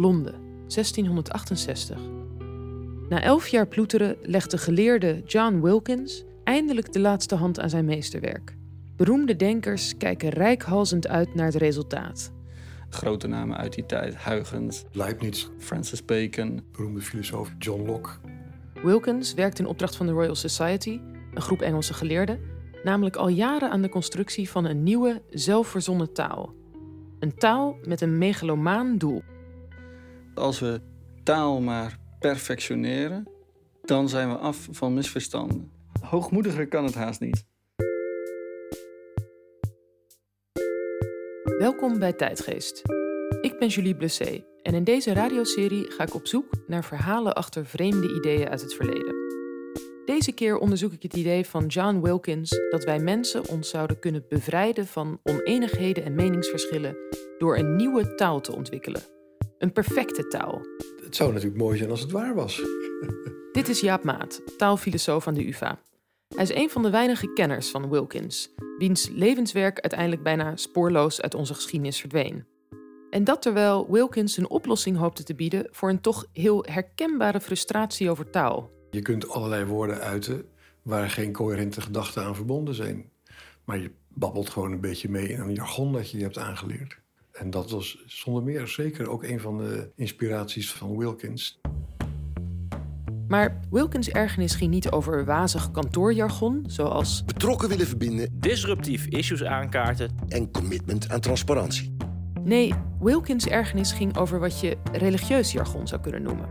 Londen, 1668. Na elf jaar ploeteren legt de geleerde John Wilkins eindelijk de laatste hand aan zijn meesterwerk. Beroemde denkers kijken rijkhalzend uit naar het resultaat. Grote namen uit die tijd, Huygens, Leibniz, Francis Bacon. beroemde filosoof John Locke. Wilkins werkt in opdracht van de Royal Society, een groep Engelse geleerden, namelijk al jaren aan de constructie van een nieuwe, zelfverzonnen taal. Een taal met een megalomaan doel. Als we taal maar perfectioneren, dan zijn we af van misverstanden. Hoogmoediger kan het haast niet. Welkom bij Tijdgeest. Ik ben Julie Blessé en in deze radioserie ga ik op zoek naar verhalen achter vreemde ideeën uit het verleden. Deze keer onderzoek ik het idee van John Wilkins dat wij mensen ons zouden kunnen bevrijden van oneenigheden en meningsverschillen door een nieuwe taal te ontwikkelen. Een perfecte taal. Het zou natuurlijk mooi zijn als het waar was. Dit is Jaap Maat, taalfilosoof aan de UvA. Hij is een van de weinige kenners van Wilkins, wiens levenswerk uiteindelijk bijna spoorloos uit onze geschiedenis verdween. En dat terwijl Wilkins een oplossing hoopte te bieden voor een toch heel herkenbare frustratie over taal. Je kunt allerlei woorden uiten waar geen coherente gedachten aan verbonden zijn. Maar je babbelt gewoon een beetje mee in een jargon dat je je hebt aangeleerd. En dat was zonder meer zeker ook een van de inspiraties van Wilkins. Maar Wilkins' ergernis ging niet over wazig kantoorjargon, zoals betrokken willen verbinden disruptief issues aankaarten. en commitment aan transparantie. Nee, Wilkins' ergernis ging over wat je religieus jargon zou kunnen noemen.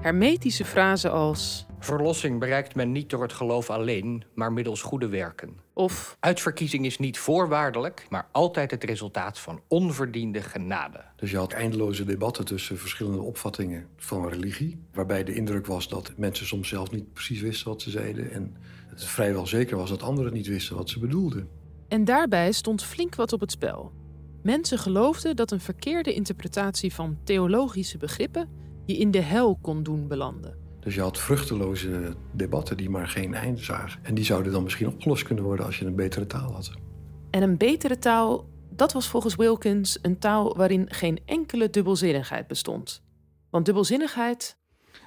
Hermetische frasen als Verlossing bereikt men niet door het geloof alleen, maar middels goede werken. of Uitverkiezing is niet voorwaardelijk, maar altijd het resultaat van onverdiende genade. Dus je had eindeloze debatten tussen verschillende opvattingen van religie. Waarbij de indruk was dat mensen soms zelf niet precies wisten wat ze zeiden. En het vrijwel zeker was dat anderen niet wisten wat ze bedoelden. En daarbij stond flink wat op het spel. Mensen geloofden dat een verkeerde interpretatie van theologische begrippen je in de hel kon doen belanden. Dus je had vruchteloze debatten die maar geen einde zagen. En die zouden dan misschien opgelost kunnen worden als je een betere taal had. En een betere taal, dat was volgens Wilkins een taal waarin geen enkele dubbelzinnigheid bestond. Want dubbelzinnigheid,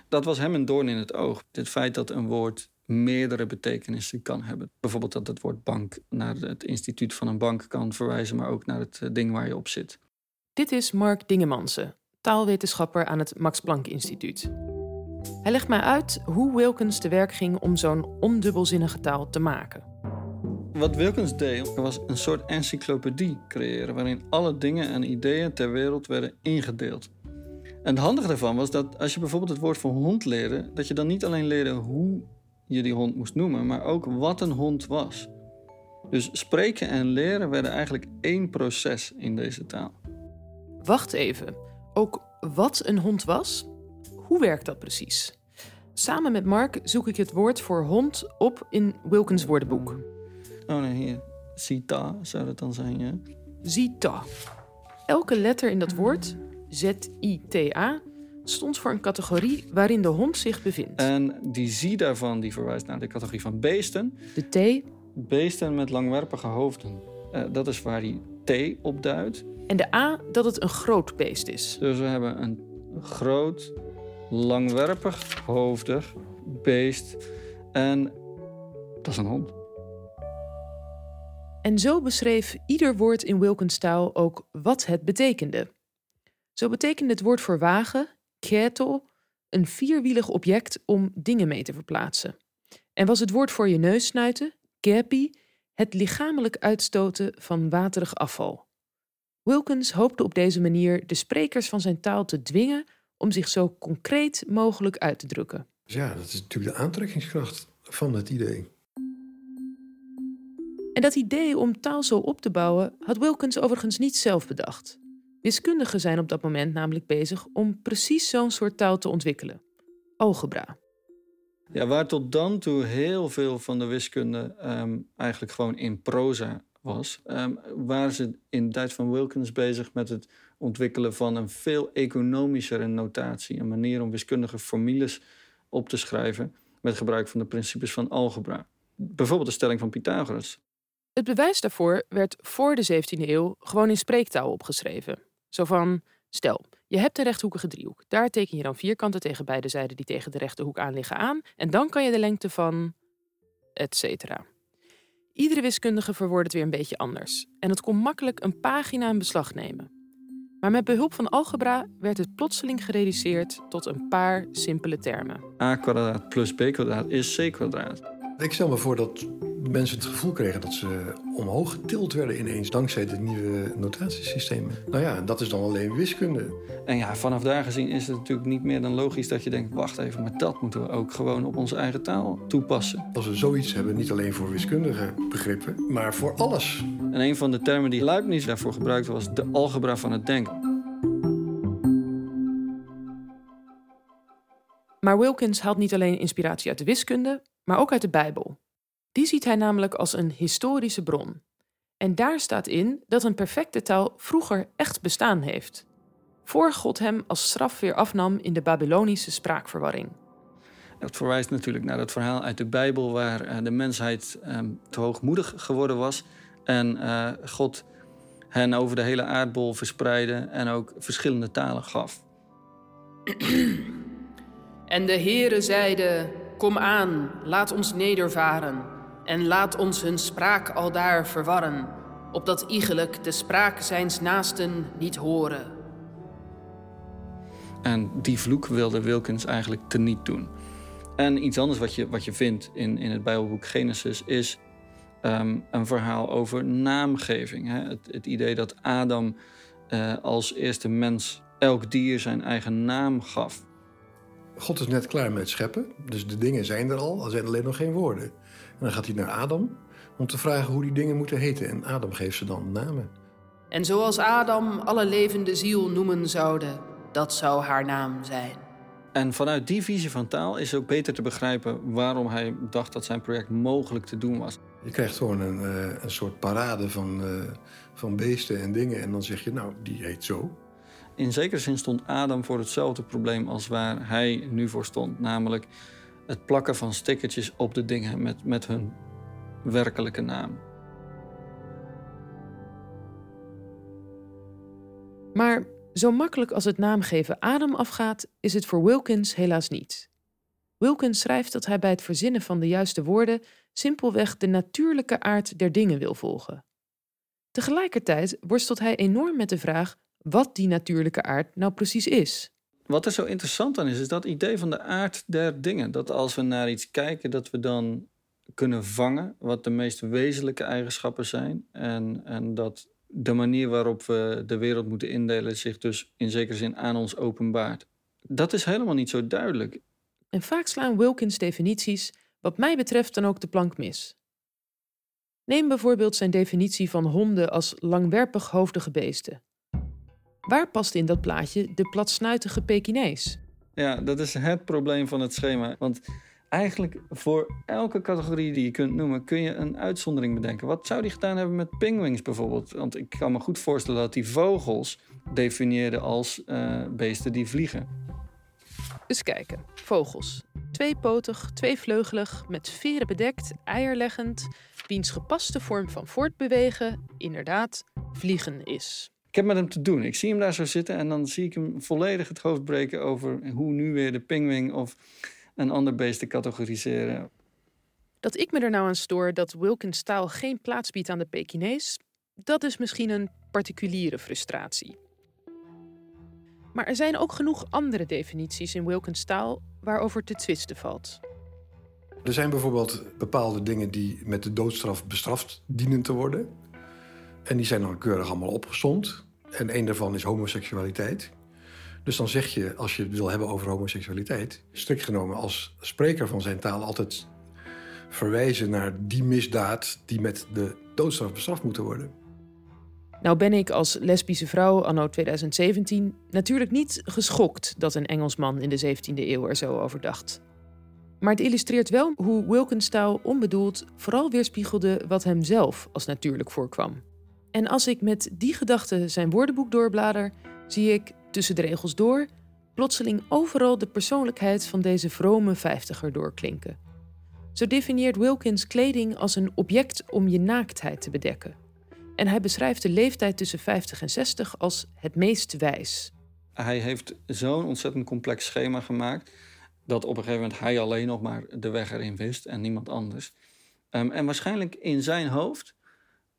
Dat was hem een doorn in het oog. Het feit dat een woord meerdere betekenissen kan hebben. Bijvoorbeeld dat het woord bank naar het instituut van een bank kan verwijzen, maar ook naar het eh, ding waar je op zit. dit is Mark Dingemansen, taalwetenschapper aan het Max Planck Instituut. Hij legt mij uit hoe Wilkins te werk ging om zo'n ondubbelzinnige taal te maken. Wat Wilkins deed, was een soort encyclopedie creëren... waarin alle dingen en ideeën ter wereld werden ingedeeld. En het handige daarvan was dat als je bijvoorbeeld het woord voor hond leerde... dat je dan niet alleen leerde hoe je die hond moest noemen... maar ook wat een hond was. Dus spreken en leren werden eigenlijk één proces in deze taal. Wacht even, ook wat een hond was? Hoe werkt dat precies? Samen met Mark zoek ik het woord voor hond op in Wilkins woordenboek. Oh nee, hier. Cita zou dat dan zijn, ja. Zita. Elke letter in dat woord, Z-I-T-A, stond voor een categorie waarin de hond zich bevindt. En die zie daarvan die verwijst naar de categorie van beesten. De T Beesten met langwerpige hoofden. Eh, dat is waar die T op duidt. en de A dat het een groot beest is. Dus we hebben een groot, langwerpig, hoofdig beest. En dat is een hond. En zo beschreef ieder woord in Wilkins taal ook wat het betekende. Zo betekende het woord voor wagen, ketel, een vierwielig object om dingen mee te verplaatsen. En was het woord voor je neus snuiten, kepi, het lichamelijk uitstoten van waterig afval. Wilkins hoopte op deze manier de sprekers van zijn taal te dwingen om zich zo concreet mogelijk uit te drukken. Dus ja, dat is natuurlijk de aantrekkingskracht van het idee. En dat idee om taal zo op te bouwen had Wilkins overigens niet zelf bedacht. Wiskundigen zijn op dat moment namelijk bezig om precies zo'n soort taal te ontwikkelen: algebra. Ja, waar tot dan toe heel veel van de wiskunde ehm, eigenlijk gewoon in proza was, ehm, waren ze in de tijd van Wilkins bezig met het ontwikkelen van een veel economischere notatie. Een manier om wiskundige formules op te schrijven met gebruik van de principes van algebra. Bijvoorbeeld de stelling van Pythagoras. Het bewijs daarvoor werd voor de 17e eeuw gewoon in spreektaal opgeschreven. Zo van: stel, Je hebt een rechthoekige driehoek. Daar teken je dan vierkanten tegen beide zijden die tegen de rechte hoek aan liggen aan. En dan kan je de lengte van... et cetera. Iedere wiskundige verwoordt het weer een beetje anders. En het kon makkelijk een pagina in beslag nemen. Maar met behulp van algebra werd het plotseling gereduceerd tot een paar simpele termen. a kwadraat plus b kwadraat is c kwadraat. Ik stel me voor dat mensen het gevoel kregen dat ze omhoog getild werden ineens dankzij de nieuwe notatiesystemen. Nou ja, en dat is dan alleen wiskunde. En ja, vanaf daar gezien is het natuurlijk niet meer dan logisch dat je denkt... wacht even, maar dat moeten we ook gewoon op onze eigen taal toepassen. Als we zoiets hebben, niet alleen voor wiskundige begrippen, maar voor alles. En een van de termen die Leibniz daarvoor gebruikte was de algebra van het denken. Maar Wilkins haalt niet alleen inspiratie uit de wiskunde, maar ook uit de Bijbel. Die ziet hij namelijk als een historische bron. En daar staat in dat een perfecte taal vroeger echt bestaan heeft. Voor God hem als straf weer afnam in de Babylonische spraakverwarring. Dat verwijst natuurlijk naar het verhaal uit de Bijbel... waar eh, de mensheid ehm, te hoogmoedig geworden was... en eh, God hen over de hele aardbol verspreidde... en ook verschillende talen gaf. En de Heere zeide: Kom aan, laat ons nedervaren, en laat ons hun spraak aldaar verwarren, opdat iegelijk de spraak zijns naasten niet horen. En die vloek wilde Wilkins eigenlijk teniet doen. En iets anders wat je, wat je vindt in, in het Bijbelboek Genesis is ehm, een verhaal over naamgeving. Hè? Het, het idee dat Adam eh, als eerste mens elk dier zijn eigen naam gaf. God is net klaar met scheppen, dus de dingen zijn er al, er zijn alleen nog geen woorden. En dan gaat hij naar Adam om te vragen hoe die dingen moeten heten. En Adam geeft ze dan namen. En zoals Adam alle levende ziel noemen zoude, dat zou haar naam zijn. En vanuit die visie van taal is ook beter te begrijpen waarom hij dacht dat zijn project mogelijk te doen was. Je krijgt gewoon een, eh, een soort parade van, eh, van beesten en dingen. En dan zeg je, nou, die heet zo. In zekere zin stond Adam voor hetzelfde probleem als waar hij nu voor stond. Namelijk het plakken van stickertjes op de dingen met, met hun werkelijke naam. Maar zo makkelijk als het naamgeven Adam afgaat, is het voor Wilkins helaas niet. Wilkins schrijft dat hij bij het verzinnen van de juiste woorden simpelweg de natuurlijke aard der dingen wil volgen. Tegelijkertijd worstelt hij enorm met de vraag wat die natuurlijke aard nou precies is. Wat er zo interessant aan is, is dat idee van de aard der dingen. Dat als we naar iets kijken, dat we dan kunnen vangen wat de meest wezenlijke eigenschappen zijn. En, en dat de manier waarop we de wereld moeten indelen zich dus in zekere zin aan ons openbaart. Dat is helemaal niet zo duidelijk. En vaak slaan Wilkins definities, wat mij betreft, dan ook de plank mis. Neem bijvoorbeeld zijn definitie van honden als langwerpig hoofdige beesten. Waar past in dat plaatje de platsnuitige Pekinees? Ja, dat is het probleem van het schema. Want eigenlijk voor elke categorie die je kunt noemen, kun je een uitzondering bedenken. Wat zou die gedaan hebben met pingwings bijvoorbeeld? Want ik kan me goed voorstellen dat die vogels definieerden als uh, beesten die vliegen. Dus kijken. Vogels. Tweepotig, tweevleugelig, met veren bedekt, eierleggend, wiens gepaste vorm van voortbewegen inderdaad vliegen is. Ik heb met hem te doen. Ik zie hem daar zo zitten en dan zie ik hem volledig het hoofd breken over hoe nu weer de pingwing of een ander beest te categoriseren. Dat ik me er nou aan stoor dat Wilkins taal geen plaats biedt aan de Pekinees, dat is misschien een particuliere frustratie. Maar er zijn ook genoeg andere definities in Wilkins taal waarover te twisten valt. Er zijn bijvoorbeeld bepaalde dingen die met de doodstraf bestraft dienen te worden. En die zijn dan keurig allemaal opgezond. En een daarvan is homoseksualiteit. Dus dan zeg je, als je het wil hebben over homoseksualiteit, strikt genomen als spreker van zijn taal altijd verwijzen naar die misdaad die met de doodstraf bestraft moeten worden. Nou ben ik als lesbische vrouw anno 2017 natuurlijk niet geschokt dat een Engelsman in de 17e eeuw er zo over dacht. Maar het illustreert wel hoe Wilkins taal onbedoeld vooral weerspiegelde wat hem zelf als natuurlijk voorkwam. En als ik met die gedachte zijn woordenboek doorblader, zie ik tussen de regels door plotseling overal de persoonlijkheid van deze vrome vijftiger doorklinken. Zo definieert Wilkins kleding als een object om je naaktheid te bedekken. En hij beschrijft de leeftijd tussen 50 en 60 als het meest wijs. Hij heeft zo'n ontzettend complex schema gemaakt dat op een gegeven moment hij alleen nog maar de weg erin wist en niemand anders. Ehm, en waarschijnlijk in zijn hoofd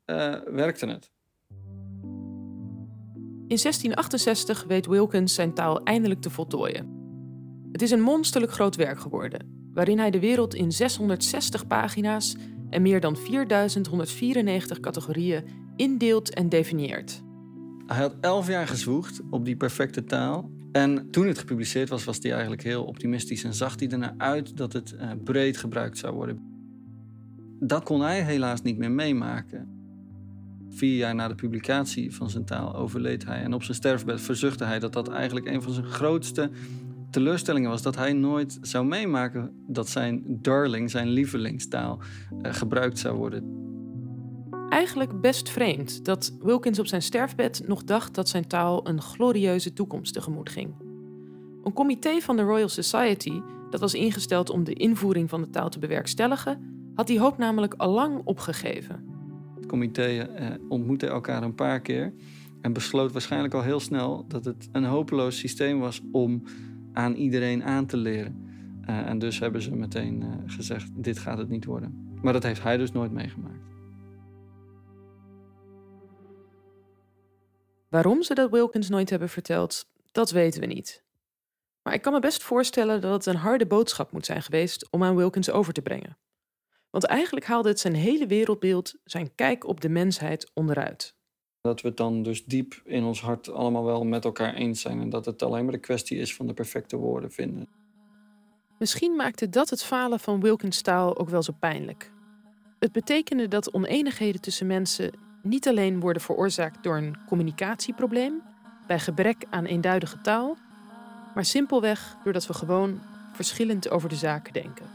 uh, werkte het. In 1668 weet Wilkins zijn taal eindelijk te voltooien. Het is een monsterlijk groot werk geworden, waarin hij de wereld in 660 pagina's en meer dan 4194 categorieën indeelt en definieert. Hij had elf jaar gezwoegd op die perfecte taal. En toen het gepubliceerd was, was hij eigenlijk heel optimistisch en zag hij ernaar uit dat het uh, breed gebruikt zou worden. Dat kon hij helaas niet meer meemaken. Vier jaar na de publicatie van zijn taal overleed hij. En op zijn sterfbed verzuchtte hij dat dat eigenlijk een van zijn grootste teleurstellingen was. Dat hij nooit zou meemaken dat zijn darling, zijn lievelingstaal, uh, gebruikt zou worden. Eigenlijk best vreemd dat Wilkins op zijn sterfbed nog dacht dat zijn taal een glorieuze toekomst tegemoet ging. Een comité van de Royal Society, dat was ingesteld om de invoering van de taal te bewerkstelligen, had die hoop namelijk al lang opgegeven. Het comité eh, ontmoette elkaar een paar keer en besloot waarschijnlijk al heel snel dat het een hopeloos systeem was om aan iedereen aan te leren. Uh, en dus hebben ze meteen uh, gezegd: dit gaat het niet worden. Maar dat heeft hij dus nooit meegemaakt. Waarom ze dat Wilkins nooit hebben verteld, dat weten we niet. Maar ik kan me best voorstellen dat het een harde boodschap moet zijn geweest om aan Wilkins over te brengen. Want eigenlijk haalde het zijn hele wereldbeeld, zijn kijk op de mensheid onderuit. Dat we het dan dus diep in ons hart allemaal wel met elkaar eens zijn en dat het alleen maar een kwestie is van de perfecte woorden vinden. Misschien maakte dat het falen van Wilkins taal ook wel zo pijnlijk. Het betekende dat oneenigheden tussen mensen niet alleen worden veroorzaakt door een communicatieprobleem, bij gebrek aan eenduidige taal, maar simpelweg doordat we gewoon verschillend over de zaken denken.